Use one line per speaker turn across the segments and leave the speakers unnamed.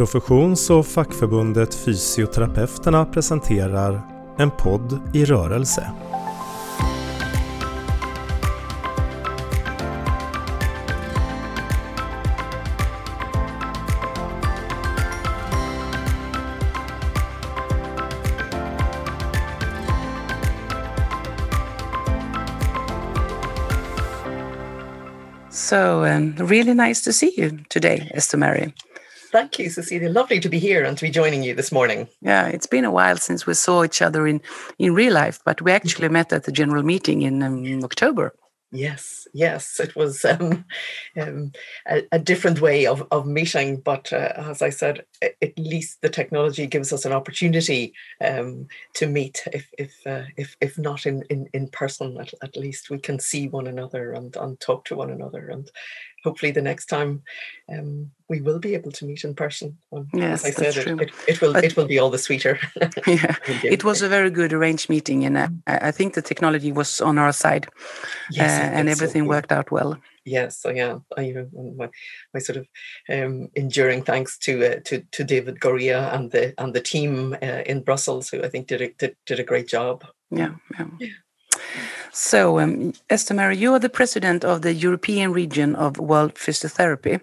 Professions och fackförbundet Fysioterapeuterna presenterar En podd i rörelse.
So, um, really nice to see you today, Esther Mary.
Thank you, Cecilia. Lovely to be here and to be joining you this morning.
Yeah, it's been a while since we saw each other in, in real life, but we actually met at the general meeting in um, October.
Yes, yes, it was um, um, a, a, different way of, of meeting, but uh, as I said, at least the technology gives us an opportunity um, to meet. If if, uh, if if not in in, in person, at, at least we can see one another and, and talk to one another, and hopefully the next time um, we will be able to meet in person.
yes,
as I
said,
it, it, it, will but, it will be all the sweeter.
yeah, it was a very good arranged meeting, and uh, I think the technology was on our side, yes, uh, and everything so worked out well.
Yes, I am. I you know my, my sort of um, enduring thanks to uh, to to David Goria and the and the team uh, in Brussels, who I think did a did, did a great job.
Yeah, yeah. yeah. So, um, Esther Mary, you are the president of the European region of World Physiotherapy,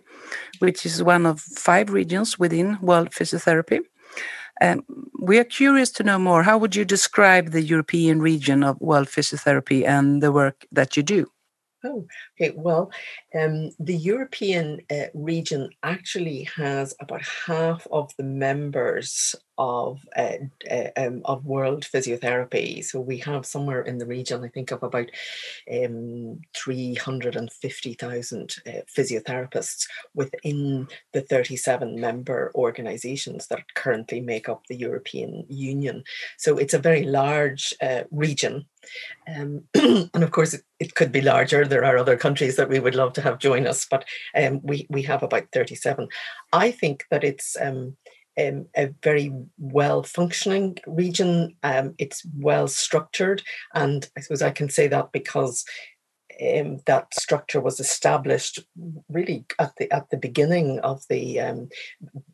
which is one of five regions within World Physiotherapy. Um, we are curious to know more. How would you describe the European region of World Physiotherapy and the work that you do?
Oh, okay. Well, um, the European uh, region actually has about half of the members of uh, uh, um, of World Physiotherapy. So we have somewhere in the region, I think, of about um, three hundred and fifty thousand uh, physiotherapists within the thirty-seven member organisations that currently make up the European Union. So it's a very large uh, region. Um, and of course, it, it, could be larger. There are other countries that we would love to have join us, but um, we we have about thirty seven. I think that it's um, a very well functioning region. Um, it's well structured, and I suppose I can say that because um, that structure was established really at the at the beginning of the um,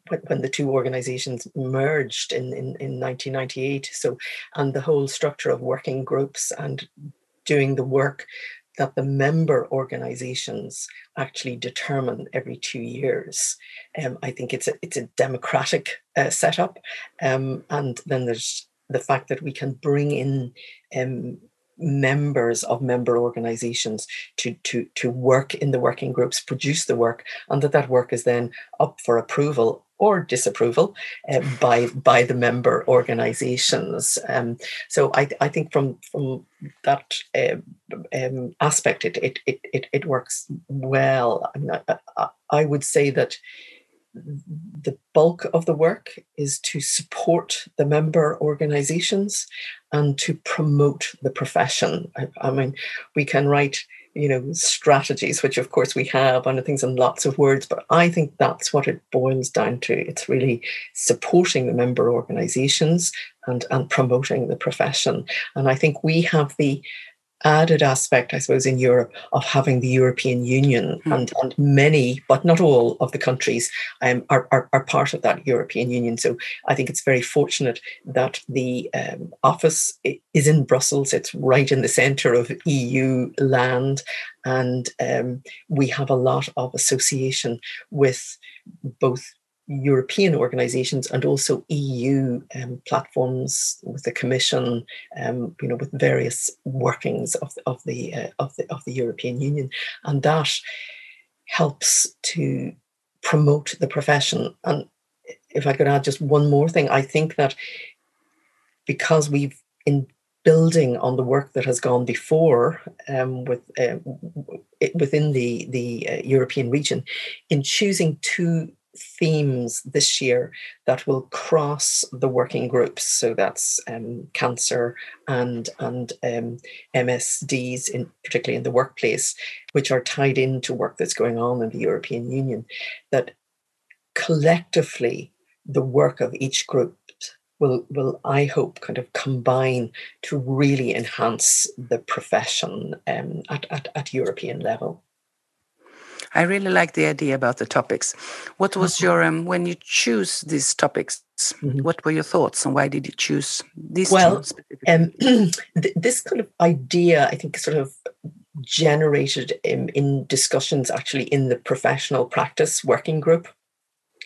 when, when, the two organizations merged in, in, in 1998 so and the whole structure of working groups and doing the work that the member organizations actually determine every two years. Um, I think it's a it's a democratic uh, setup, um, and then there's the fact that we can bring in um, members of member organizations to to to work in the working groups, produce the work, and that that work is then up for approval or disapproval uh, by by the member organizations. Um, so I, I think from from that uh, um, aspect, it, it it it works well. I, mean, I, I would say that the bulk of the work is to support the member organizations and to promote the profession. I, I mean, we can write you know strategies which of course we have and things in lots of words but i think that's what it boils down to it's really supporting the member organizations and and promoting the profession and i think we have the added aspect, I suppose, in Europe of having the European Union mm. and, and many, but not all of the countries um, are, are, are, part of that European Union. So I think it's very fortunate that the um, office is in Brussels. It's right in the centre of EU land. And um, we have a lot of association with both European organisations and also EU um, platforms with the Commission, um, you know, with various workings of, of the uh, of the of the European Union, and that helps to promote the profession. And if I could add just one more thing, I think that because we've in building on the work that has gone before um, with uh, within the the uh, European region, in choosing two themes this year that will cross the working groups. So that's um, cancer and and um, MSDs, in particularly in the workplace, which are tied into work that's going on in the European Union. That collectively, the work of each group will will I hope kind of combine to really enhance the profession um, at, at at European level.
I really like the idea about the topics. What was your um, when you choose these topics? Mm-hmm. What were your thoughts, and why did you choose these?
Well, um, this kind of idea, I think, sort of generated in, in discussions actually in the professional practice working group.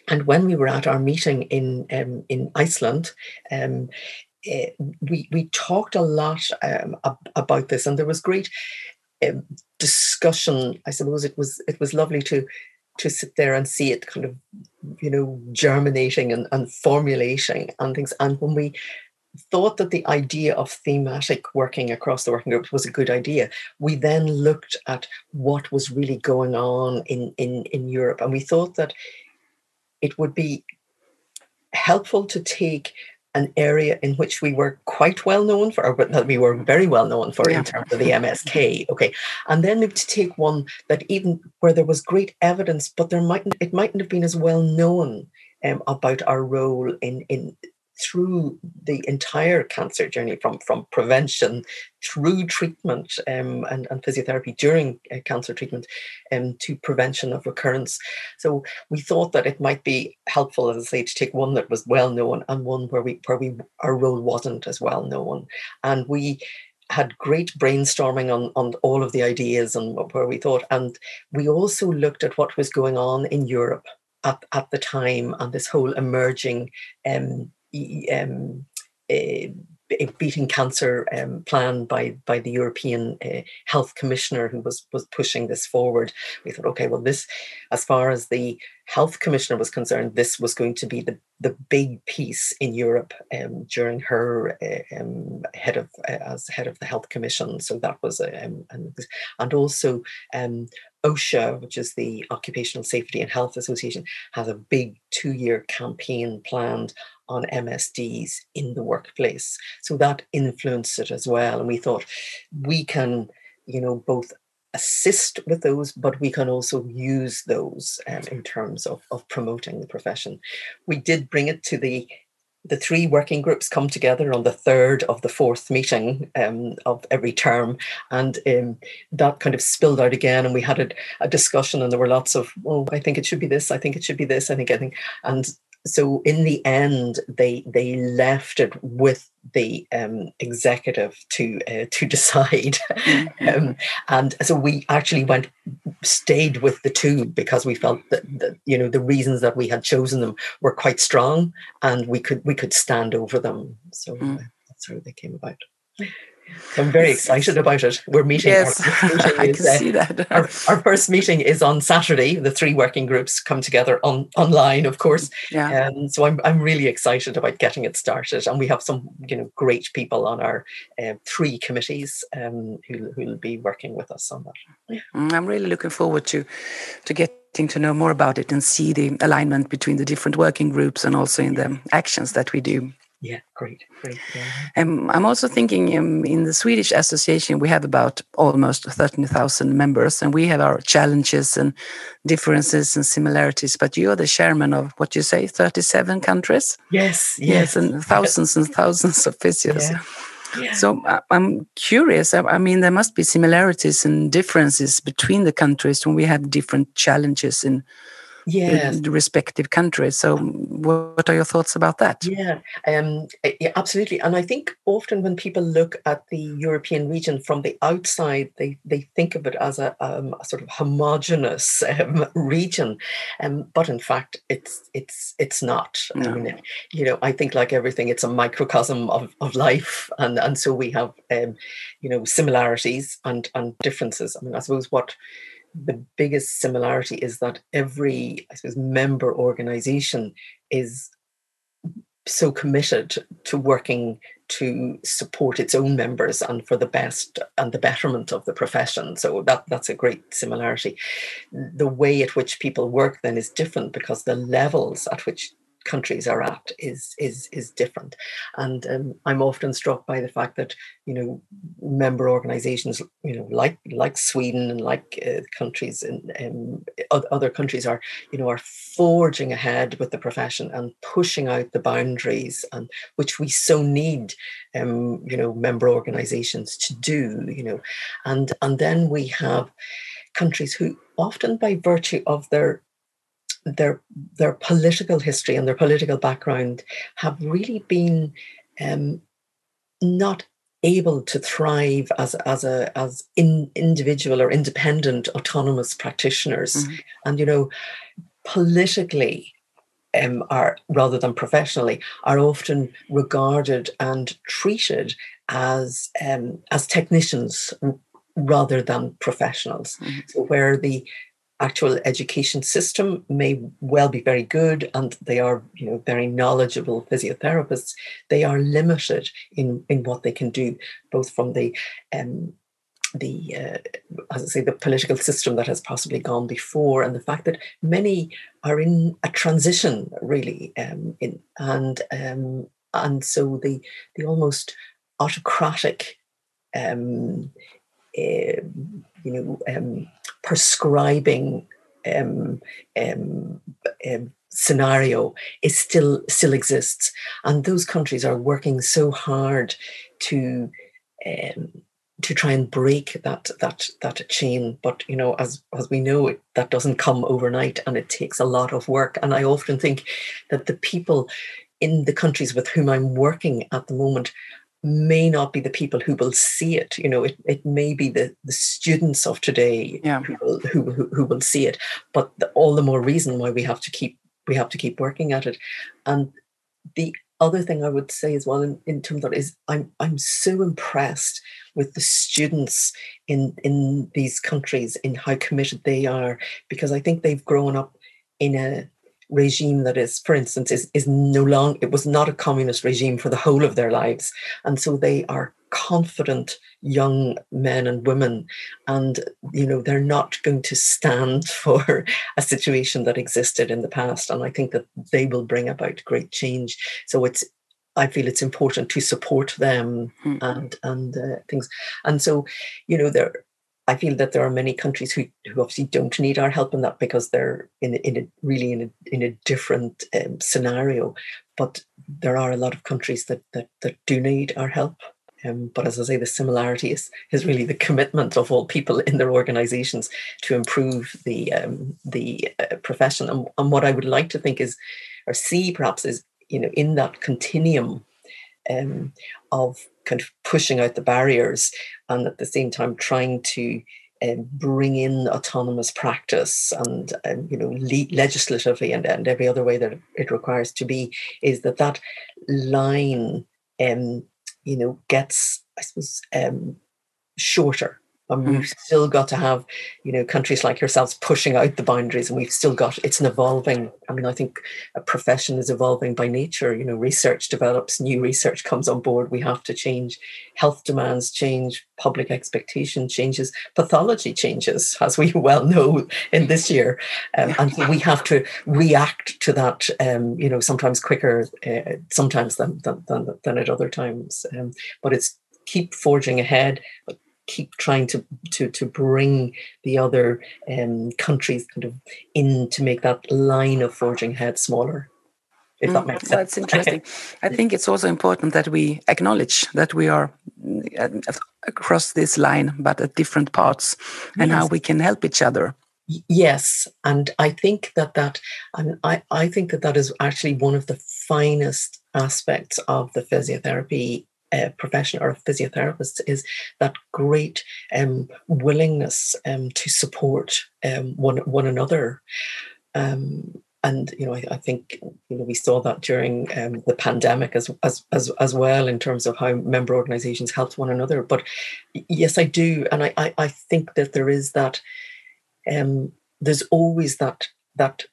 And when we were at our meeting in um, in Iceland, um, uh, we we talked a lot um, ab- about this, and there was great um, discussion. I suppose it was it was lovely to to sit there and see it kind of you know germinating and, and formulating and things. And when we thought that the idea of thematic working across the working groups was a good idea. We then looked at what was really going on in, in, in Europe, and we thought that it would be helpful to take an area in which we were quite well known for, or that we were very well known for yeah. in terms of the MSK. Okay, and then to take one that even where there was great evidence, but there mightn't it mightn't have been as well known um, about our role in in through the entire cancer journey from, from prevention through treatment um, and, and physiotherapy during uh, cancer treatment um, to prevention of recurrence. So we thought that it might be helpful, as I say, to take one that was well known and one where we where we our role wasn't as well known. And we had great brainstorming on, on all of the ideas and where we thought. And we also looked at what was going on in Europe at, at the time and this whole emerging um, um, beating cancer um, plan by by the European uh, Health Commissioner who was was pushing this forward. We thought, okay, well, this, as far as the Health Commissioner was concerned, this was going to be the the big piece in Europe um, during her uh, um, head of uh, as head of the Health Commission. So that was um, and, and also um, OSHA, which is the Occupational Safety and Health Association, has a big two year campaign planned on MSDs in the workplace. So that influenced it as well. And we thought we can, you know, both assist with those, but we can also use those um, in terms of, of promoting the profession. We did bring it to the the three working groups come together on the third of the fourth meeting um, of every term, and um, that kind of spilled out again. And we had a, a, discussion, and there were lots of, oh, I think it should be this, I think it should be this, I think, I think, and so in the end, they they left it with the um, executive to uh, to decide, mm-hmm. um, and so we actually went stayed with the two because we felt that, that you know the reasons that we had chosen them were quite strong, and we could we could stand over them. So mm. that's how they came about. I'm very excited about it. We're meeting.
Yes, meeting I is, can uh, see that.
our, our, first meeting is on Saturday. The three working groups come together on online, of course. Yeah. Um, so I'm I'm really excited about getting it started, and we have some you know great people on our uh, three committees um, who will be working with us on that.
Mm, I'm really looking forward to to getting to know more about it and see the alignment between the different working groups and also in the actions that we do.
Yeah, great, great. Yeah.
Um, I'm also thinking um, in the Swedish association, we have about almost 13,000 members, and we have our challenges and differences and similarities. But you're the chairman of what you say, 37 countries?
Yes,
yes, yes and thousands and thousands of physios. Yeah. Yeah. So uh, I'm curious. I mean, there must be similarities and differences between the countries when we have different challenges in yes. the respective countries. So, what are your thoughts about that?
Yeah, um, yeah, absolutely. And I think often when people look at the European region from the outside, they they think of it as a, um, a sort of homogenous um, region, um, but in fact, it's it's it's not. No. I mean, you know, I think like everything, it's a microcosm of, of life, and and so we have, um, you know, similarities and and differences. I mean, I suppose what the biggest similarity is that every, I suppose, member organization is so committed to working to support its own members and for the best and the betterment of the profession. So that that's a great similarity. The way at which people work then is different because the levels at which countries are at is is is different. And um, i'm often struck by the fact that you know member organizations you know like like sweden and like uh, countries and um, other countries are you know are forging ahead with the profession and pushing out the boundaries and which we so need um, you know member organizations to do you know. And and then we have countries who often by virtue of their their their political history and their political background have really been um, not able to thrive as as a as in, individual or independent autonomous practitioners mm-hmm. and you know politically um, are rather than professionally are often regarded and treated as um, as technicians rather than professionals. Mm-hmm. So where the actual education system may well be very good and they are you know very knowledgeable physiotherapists. They are limited in in what they can do both from the um, the uh, as I say the political system that has possibly gone before and the fact that many are in a transition really um, in and um, and so the the almost autocratic um, uh, you know, um, prescribing um, um, um, scenario is still still exists, and those countries are working so hard to um, to try and break that that that chain. But you know, as as we know, it, that doesn't come overnight, and it takes a lot of work. And I often think that the people in the countries with whom I'm working at the moment may not be the people who will see it. You know, it, it may be the, the students of today yeah. who, will, who, who, who, will see it, but the, all the more reason why we have to keep we have to keep working at it. And the other thing I would say as well in, in terms of that is I'm I'm so impressed with the students in in these countries in how committed they are because I think they've grown up in a regime that is, for instance, is, is no long it was not a communist regime for the whole of their lives. And so they are confident young men and women and you know they're not going to stand for a situation that existed in the past and i think that they will bring about great change so it's I feel it's important to support them mm. and and uh, things. And so, you know, there I feel that there are many countries who, who obviously don't need our help in that because they're in, in a really in a, in a different um, scenario. But there are a lot of countries that that, that do need our help. Um, but as I say, the similarity is, is really the commitment of all people in their organisations to improve the um, the uh, profession. And, and what I would like to think is, or see perhaps is, you know, in that continuum um, of kind of pushing out the barriers and at the same time trying to um, bring in autonomous practice and um, you know le- legislatively and, and every other way that it requires to be is that that line um, you know gets I suppose um, shorter and we've mm. still got to have, you know, countries like yourselves pushing out the boundaries, and we've still got it's an evolving. I mean, I think a profession is evolving by nature. You know, research develops, new research comes on board. We have to change. Health demands change, public expectation changes, pathology changes, as we well know in this year, um, and so we have to react to that. Um, you know, sometimes quicker, uh, sometimes than, than than than at other times. Um, but it's keep forging ahead, but keep trying to to to bring the other um, countries kind of in to make that line of forging ahead smaller. If that mm, makes sense.
That's interesting. I think it's also important that we acknowledge that we are uh, across this line, but at different parts, and yes. how we can help each other.
Yes, and I think that that and I I think that that is actually one of the finest aspects of the physiotherapy a profession or a physiotherapist is that great um, willingness um, to support um, one one another. Um, and you know, I, I, think you know we saw that during um, the pandemic as, as as as well in terms of how member organisations helped one another. But yes, I do, and I I, I think that there is that. Um, there's always that that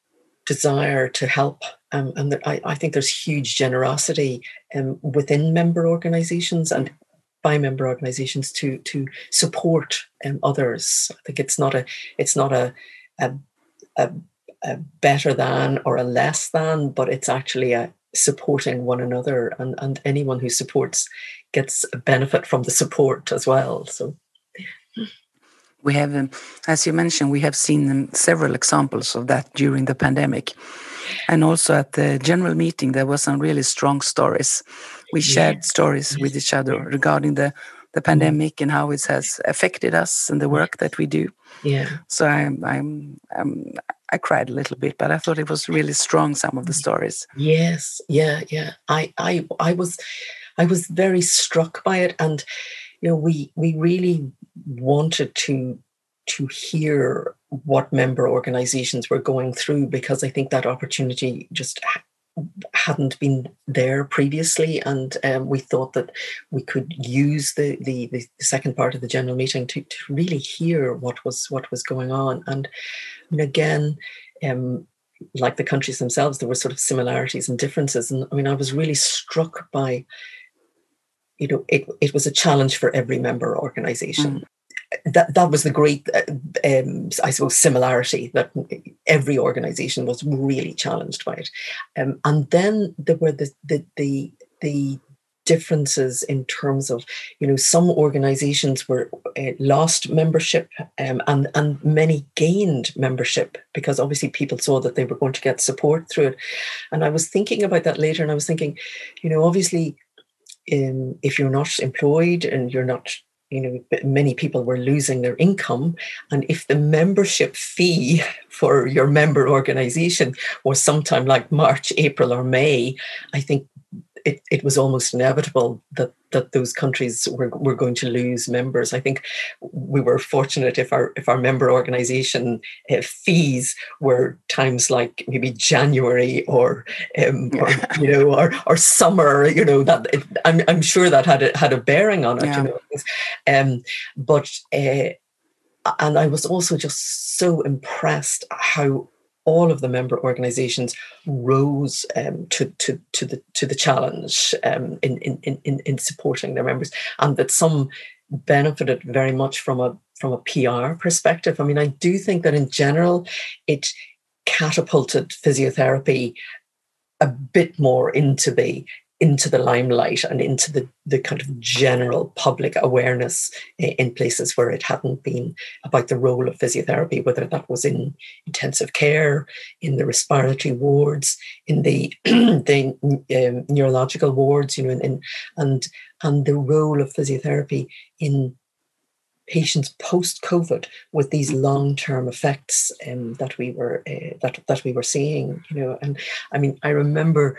desire to help. Um, and I, I think there's huge generosity um, within member organizations and by member organizations to to support um, others. I think it's not a it's not a, a, a, a better than or a less than, but it's actually a supporting one another and, and anyone who supports gets a benefit from the support as well. So
we have, um, as you mentioned, we have seen um, several examples of that during the pandemic. And also at the general meeting, there were some really strong stories. We shared stories with each other regarding the the mm. pandemic and how it has affected us and the work that we do.
Yeah.
So I'm, I'm, I'm, I cried a little bit, but I thought it was really strong. Some of the stories.
Yes. Yeah. Yeah. I, I, I was, I was very struck by it, and you know, we we really wanted to to hear what member organizations were going through because I think that opportunity just hadn't been there previously, and um, we thought that we could use the, the, the second part of the general meeting to, to really hear what was what was going on. And, and again, um, like the countries themselves, there were sort of similarities and differences. And I mean, I was really struck by, you know, it it was a challenge for every member organization. Mm that that was the great, uh, um, I suppose, similarity that every organisation was really challenged by it, um, and then there were the the the, the differences in terms of you know some organizations were uh, lost membership um, and and many gained membership because obviously people saw that they were going to get support through it. And i was thinking about that later and i was thinking you know obviously um, if you're not employed and you're not you know many people were losing their income. And if the membership fee for your member organization was sometime like march april or may i think it, it was almost inevitable that that those countries were, were going to lose members. I think we were fortunate if our if our member organisation uh, fees were times like maybe January or, um, or you know or or summer. You know that it, I'm I'm sure that had a, had a bearing on it. Yeah. You know, um, but. Uh, and I was also just so impressed how all of the member organizations rose um, to, to, to, the, to the challenge um, in, in, in, in supporting their members, and that some benefited very much from a from a PR perspective. I mean, I do think that in general, it catapulted physiotherapy a bit more into the into the limelight and into the, the kind of general public awareness in places where it hadn't been about the role of physiotherapy, whether that was in intensive care, in the respiratory wards, in the the um, neurological wards, you know, and and and the role of physiotherapy in patients post COVID with these long term effects um, that we were uh, that that we were seeing, you know, and I mean, I remember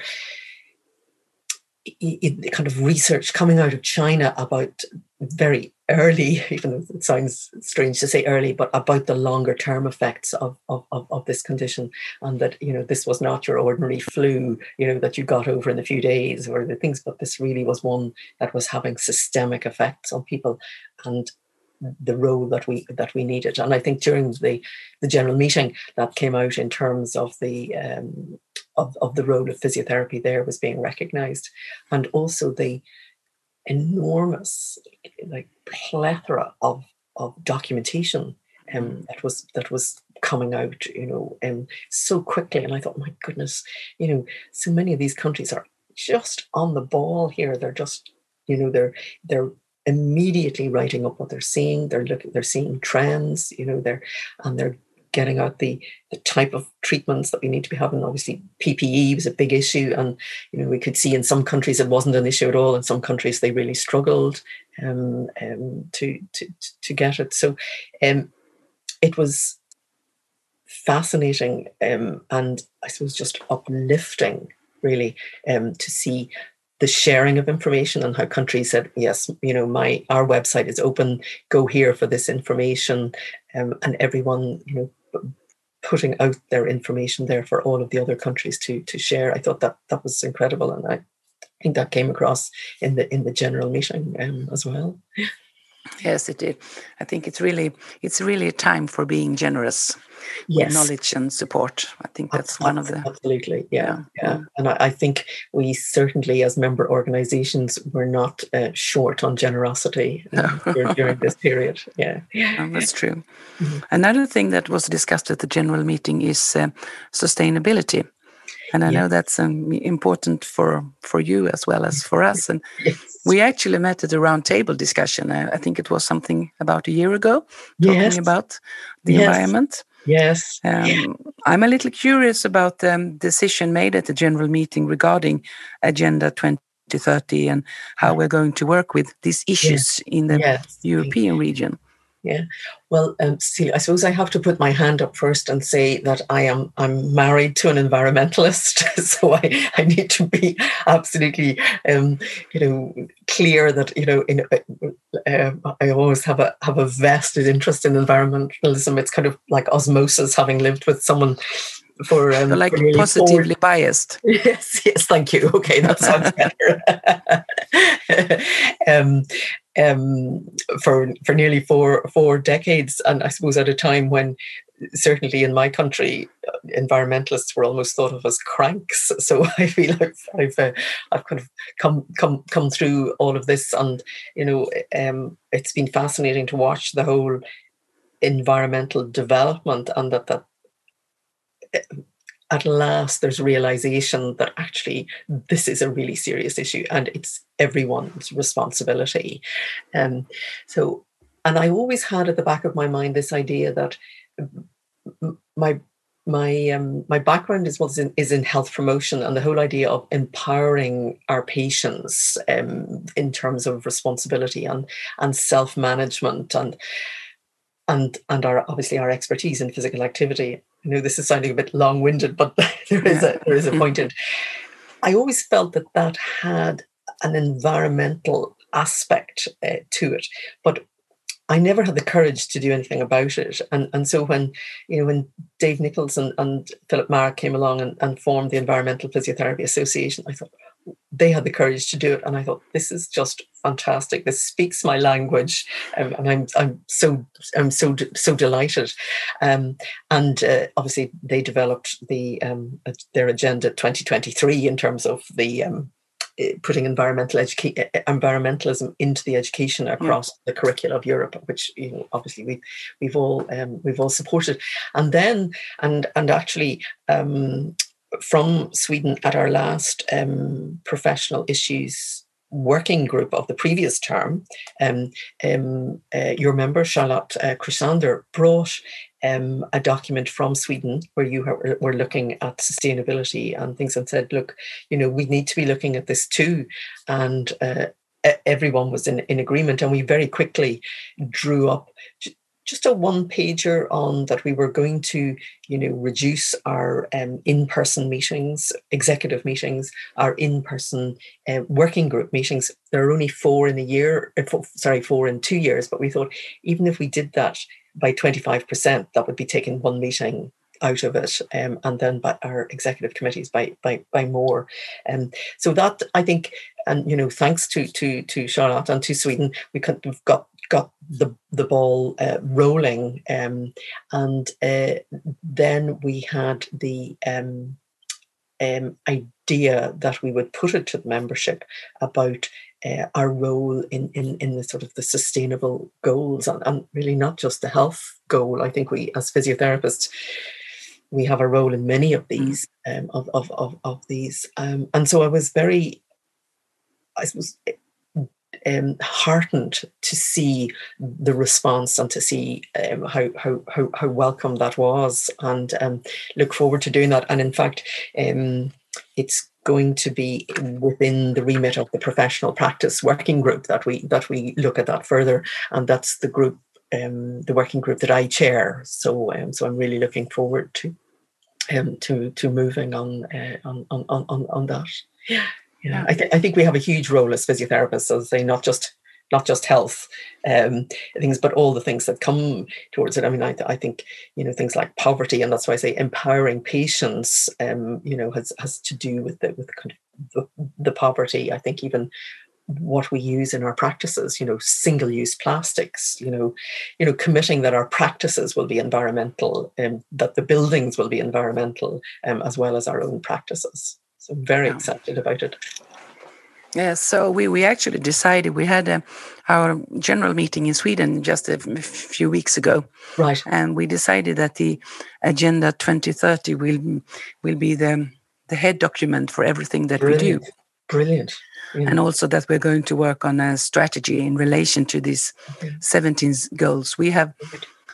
kind of research coming out of China about very early, even though it sounds strange to say early, but about the longer term effects of, of, of, of, this condition. And that, you know, this was not your ordinary flu, you know, that you got over in a few days or the things, but this really was one that was having systemic effects on people. And the role that we that we needed. And I think during the the general meeting that came out in terms of the um, of, of the role of physiotherapy there was being recognized, and also the enormous like plethora of of documentation um, mm. that was that was coming out, you know, um, so quickly. And I thought, my goodness, you know, so many of these countries are just on the ball here. They're just, you know, they're they're immediately writing up what they're seeing. They're looking, they're seeing trends, you know, they're and they're getting out the the type of treatments that we need to be having. Obviously, PPE was a big issue, and you know we could see in some countries it wasn't an issue at all. In some countries, they really struggled um, um, to, to to get it. So, um, it was fascinating um, and I suppose just uplifting, really, um, to see the sharing of information and how countries said yes you know my our website is open go here for this information um, and everyone you know putting out their information there for all of the other countries to to share. I thought that that was incredible and i think that came across in the in the general meeting um, as well
yes it did i think it's really it's really a time for being generous yes. knowledge and support. I think that's one of the
absolutely, yeah, yeah. yeah. And I, I, think we certainly, as member organisations, were not uh, short on generosity uh, no. during this period. Yeah,
yeah, that's true. Mm-hmm. Another thing that was discussed at the general meeting is uh, sustainability. And I yes. know that's um, important for for you as well as for us. And yes. we actually met at a roundtable discussion. I, I, think it was something about a year ago, talking yes. about the environment.
Yes.
Um, I'm a little curious about the um, decision made at the general meeting regarding Agenda 2030 and how we're going to work with these issues in the
Yes.
European region.
Yeah. Well, um, Cecilia, I suppose I have to put my hand up first and say that I am I'm married to an environmentalist, so I, I need to be absolutely um, you know clear that you know in, uh, I always have a have a vested interest in environmentalism. It's kind of like osmosis, having lived with someone for um,
like
for
positively biased.
Yes, yes, thank you. Okay, that sounds better. um, um, for for nearly four four decades, and I suppose at a time when certainly in my country, uh, environmentalists were almost thought of as cranks. So I feel like I've uh, I've kind of come come come through all of this, and you know, um, it's been fascinating to watch the whole environmental development, and that that at last there's realization that actually this is a really serious issue and it's everyone's responsibility um, so and i always had at the back of my mind this idea that my my um, my background is was in, is in health promotion and the whole idea of empowering our patients um, in terms of responsibility and and self management and and and our obviously our expertise in physical activity. I know this is sounding a bit long winded, but there is a there is a point in. I always felt that that had an environmental aspect uh, to it, but I never had the courage to do anything about it. And and so when you know when Dave Nicholls and, and Filip Maric came along and, and formed the Environmental Physiotherapy Association, I thought they had the courage to do it, and I thought this is just fantastic. This speaks my language, um, and I'm I'm so I'm so so delighted. Um, and uh, obviously, they developed the um, their agenda 2023 in terms of the um, putting environmental educa- environmentalism into the education across the curricula of Europe, which you know obviously we we've all um, we've all supported, and then and and actually. Um, from Sweden at our last um, professional issues working group of the previous term, um, um, uh, your member, Charlotte uh, Chrysander, brought um, a document from Sweden where you were, looking at sustainability and things and said, look, you know, we need to be looking at this too. And uh, everyone was in, in agreement. And we very quickly drew up just a one pager on that we were going to you know reduce our um, in-person meetings executive meetings our in-person uh, working group meetings. There are only four in a year uh, four, sorry four in two years but we thought even if we did that by 25% that would be taking one meeting out of it um, and then by our executive committees by by by more. Um, so that i think and you know thanks to to to charlotte and to sweden we could, we've got got the the ball uh, rolling, um, and uh, then we had the um, um, idea that we would put it to the membership about uh, our role in, in in the sort of the sustainable goals, and, and really not just the health goal. I think we, as physiotherapists, we have a role in many of these um, of, of, of, of these um, and so i was very i suppose um, heartened to see the response and to see um, how, how, how how welcome that was, and um, look forward to doing that. And in fact, um, it's going to be within the remit of the professional practice working group that we that we look at that further, and that's the group, um, the working group that I chair. So um, so I'm really looking forward to um, to to moving on uh, on, on on on that. Yeah yeah, I, th- I think we have a huge role as physiotherapists, as I say, not just not just health um, things, but all the things that come towards it. I mean, I, I think you know things like poverty, and that's why I say empowering patients. Um, you know, has has to do with the with kind of the, the poverty. I think even what we use in our practices you know single use plastics you know you know committing that our practices will be environmental and um, that the buildings will be environmental um, as well as our own practices so I'm very yeah. excited about it.
Yeah, so we, we actually decided we had a, our general meeting in Sweden just a few weeks ago.
Right.
And we decided that the Agenda 2030 will will be the the head document for everything that
Brilliant.
we do.
Brilliant.
Yeah. And also that we're going to work on a strategy in relation to these okay. 17 goals. We have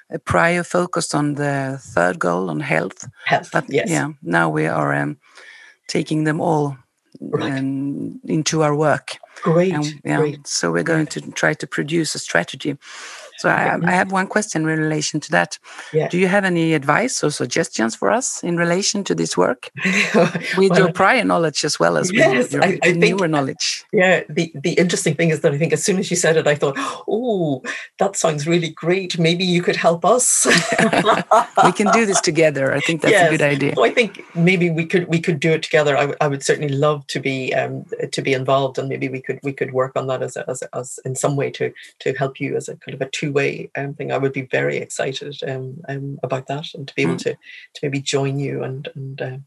a prior focused on the third goal on health.
Health,
but
yes.
yeah, now we are um, taking them all right. um, into our work.
Great, and, yeah, great.
So we're going to try to produce a strategy so I, I, have one question in relation to that. Yeah. Do you have any advice or suggestions for us in relation to this work with well, your prior knowledge as well as yes, with your I, I newer think, knowledge?
Yeah, the, the interesting thing is that I think as soon as you said it, I thought, oh, that sounds really great. Maybe you could help us.
we can do this together. I think that's yes. a good idea.
I think maybe we could we could do it together. I, I would certainly love to be um, to be involved, and maybe we could we could work on that as, a, as, a, as in some way to to help you as a kind of a two way um, thing. I would be very excited um, um, about that and to be able mm. to to maybe join you and and uh,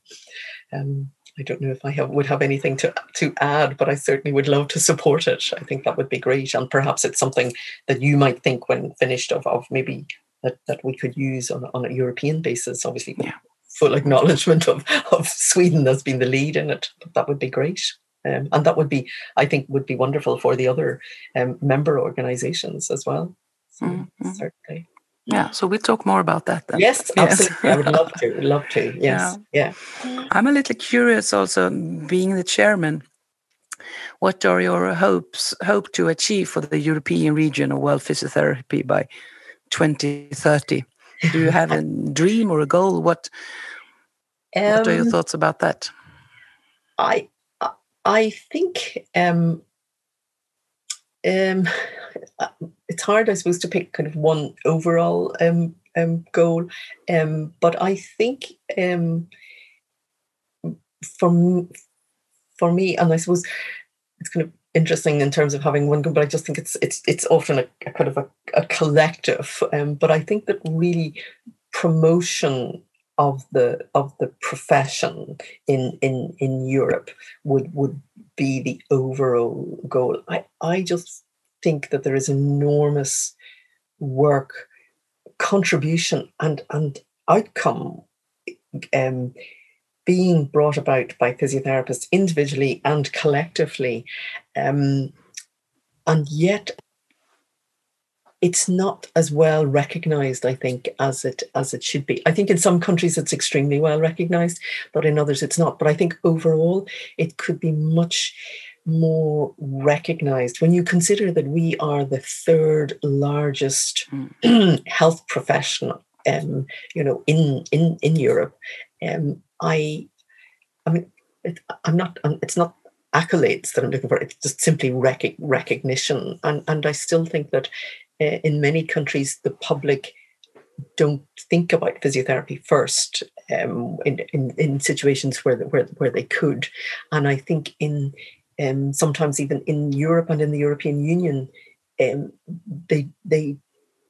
um, I don't know if I have, would have anything to to add, but I certainly would love to support it. I think that would be great, and perhaps it's something that you might think when finished of of maybe that, that we could use on, on a European basis. Obviously, yeah. full acknowledgement of of Sweden as being the lead in it. But that would be great. Um, and that would be, I think, would be wonderful for the other um, member organisations as well. So mm-hmm. certainly.
Yeah, so we'll talk more about that then.
Yes, absolutely. I would love to. Love to. Yes. Yeah. yeah.
I'm a little curious also, being the chairman. What are your hopes hope to achieve for the European region of world physiotherapy by 2030? Do you have a dream or a goal? What um, What are your um, thoughts about that?
I I think um, um, it's hard, I suppose, to pick kind of one overall um, um, goal. Um, but I think um, for, for me, and I suppose it's kind of interesting in terms of having one goal, but I just think it's it's it's often a, a kind of a, a collective. Um, but I think that really promotion of the of the profession in in in Europe would would be the overall goal. I I just think that there is enormous work, contribution, and and outcome um, being brought about by physiotherapists individually and collectively, um, and yet it's not as well recognized i think as it as it should be. I think in some countries it's extremely well recognized but in others it's not. But i think overall it could be much more recognized when you consider that we are the third largest mm. health professional um, you know in in in europe um, i i mean it, i'm not it's not accolades that i'm looking for it's just simply rec- recognition and and i still think that uh, in many countries the public don't think about physiotherapy first um, in, in, in situations where, where, where they could. And I think in um, sometimes even in Europe and in the European Union, um, they they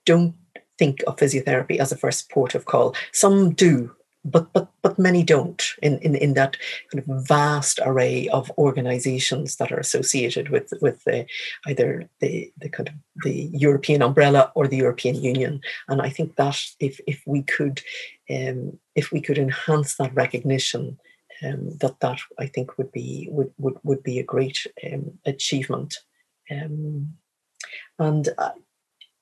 don't think of physiotherapy as a first port of call. Some do, but but but many don't in, in, in that kind of vast array of organizations that are associated with with the, either the, the kind of the European umbrella or the European Union. And I think that if if we could um, if we could enhance that recognition um, that that I think would be would would, would be a great um, achievement. Um, and uh,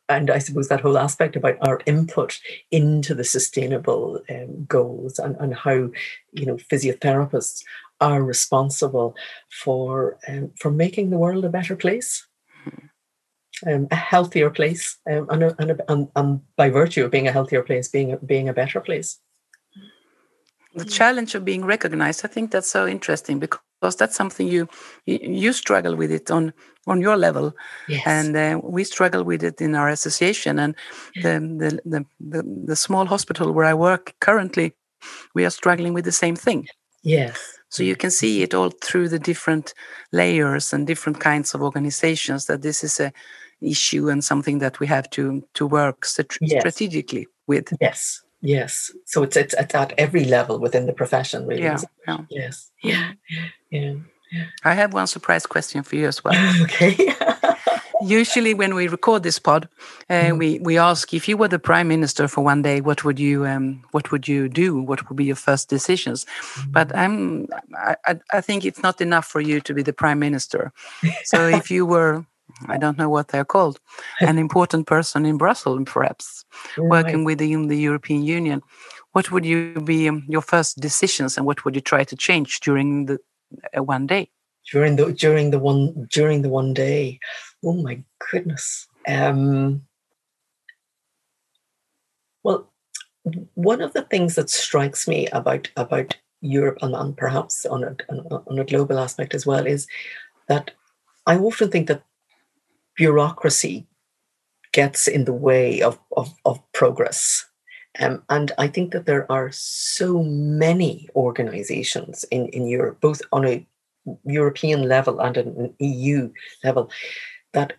and I suppose that whole aspect about our input into the sustainable um, goals and, and how you know physiotherapists are responsible for um, for making the world a better place. Um, a healthier place, um, and, a, and, a, and, and by virtue of being a healthier place, being a, being a better place
the challenge of being recognized i think that's so interesting because that's something you you, struggle with it on on your level. Yes. and uh, we struggle with it in our association and the, the, the the the small hospital where i work currently we are struggling with the same thing.
Yes.
So you can see it all through the different layers and different kinds of organizations that this is a issue and something that we have to to work yes. strategically with.
Yes Yes. So it's, it's at every level within the profession, really.
Yeah. yeah.
Yes. Yeah. Yeah.
I have one surprise question for you as well.
okay.
Usually, when we record this pod, uh, mm. we we ask if you were the prime minister for one day, what would you um, what would you do? What would be your first decisions? Mm. But I'm I, I think it's not enough for you to be the prime minister. So if you were I don't know what they're called, an important person in Brussels, perhaps, right. working within the European Union. What would you be um, your first decisions, and what would you try to change during the uh, one day?
During the during the one during the one day, oh my goodness. Um, well, one of the things that strikes me about about Europe and, and perhaps on a, on a global aspect as well is that I often think that bureaucracy gets in the way of, of, of progress. Um, and I think that there are so many organizations in, in Europe, both on a European level and an EU level, that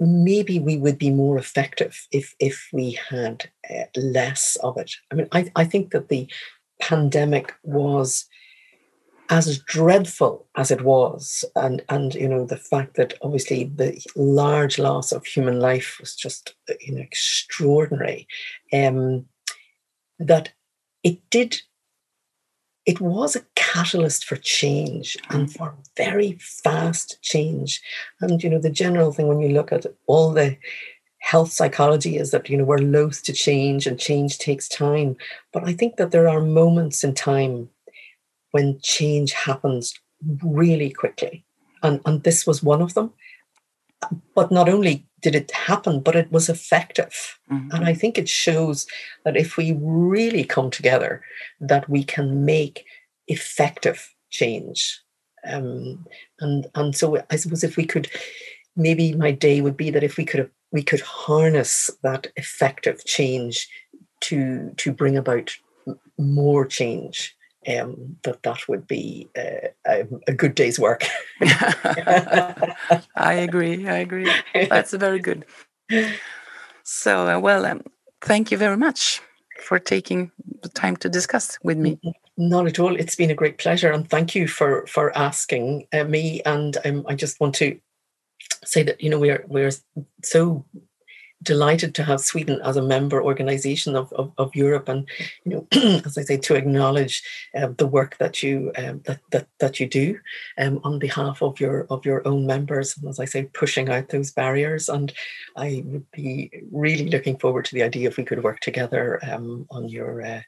maybe we would be more effective if if we had uh, less of it. I mean, I, I think that the pandemic was as dreadful as it was, and and you know the fact that obviously the large loss of human life was just you know extraordinary, um, that it did. It was a catalyst for change and for very fast change. And you know the general thing when you look at all the health psychology is that you know we're loath to change and change takes time but i think that there are moments in time when change happens really quickly. And, and this was one of them. But not only did it happen, but it was effective. Mm-hmm. And I think it shows that if we really come together, that we can make effective change. Um, and and so I suppose if we could, maybe my day would be that if we could we could harness that effective change to to bring about more change um, that that would be uh, a, a, good day's work.
I agree. I agree. That's very good. So, uh, well, um, thank you very much for taking the time to discuss with me.
Not at all. It's been a great pleasure, and thank you for for asking uh, me. And um, I just want to say that you know we are we're so delighted to have Sweden as a member organization of, of, of Europe and you know as I say to acknowledge uh, the work that you um, that, that that you do um, on behalf of your of your own members and as I say pushing out those barriers and I would be really looking forward to the idea if we could work together um, on your uh,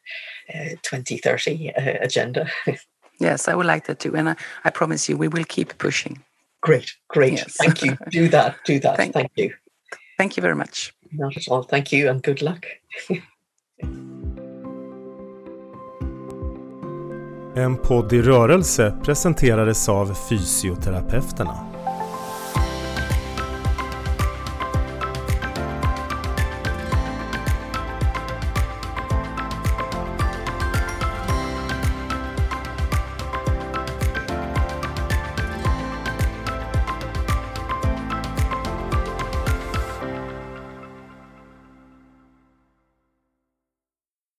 uh, 2030 uh, agenda.
yes, I would like that too and I, I promise you we will keep pushing.
Great, great. Yes. Thank you. Do that. Do that. Thank, Thank you.
Thank you very much.
Not at all. Thank you and good luck.
en podd i rörelse presenterades av Fysioterapeuterna.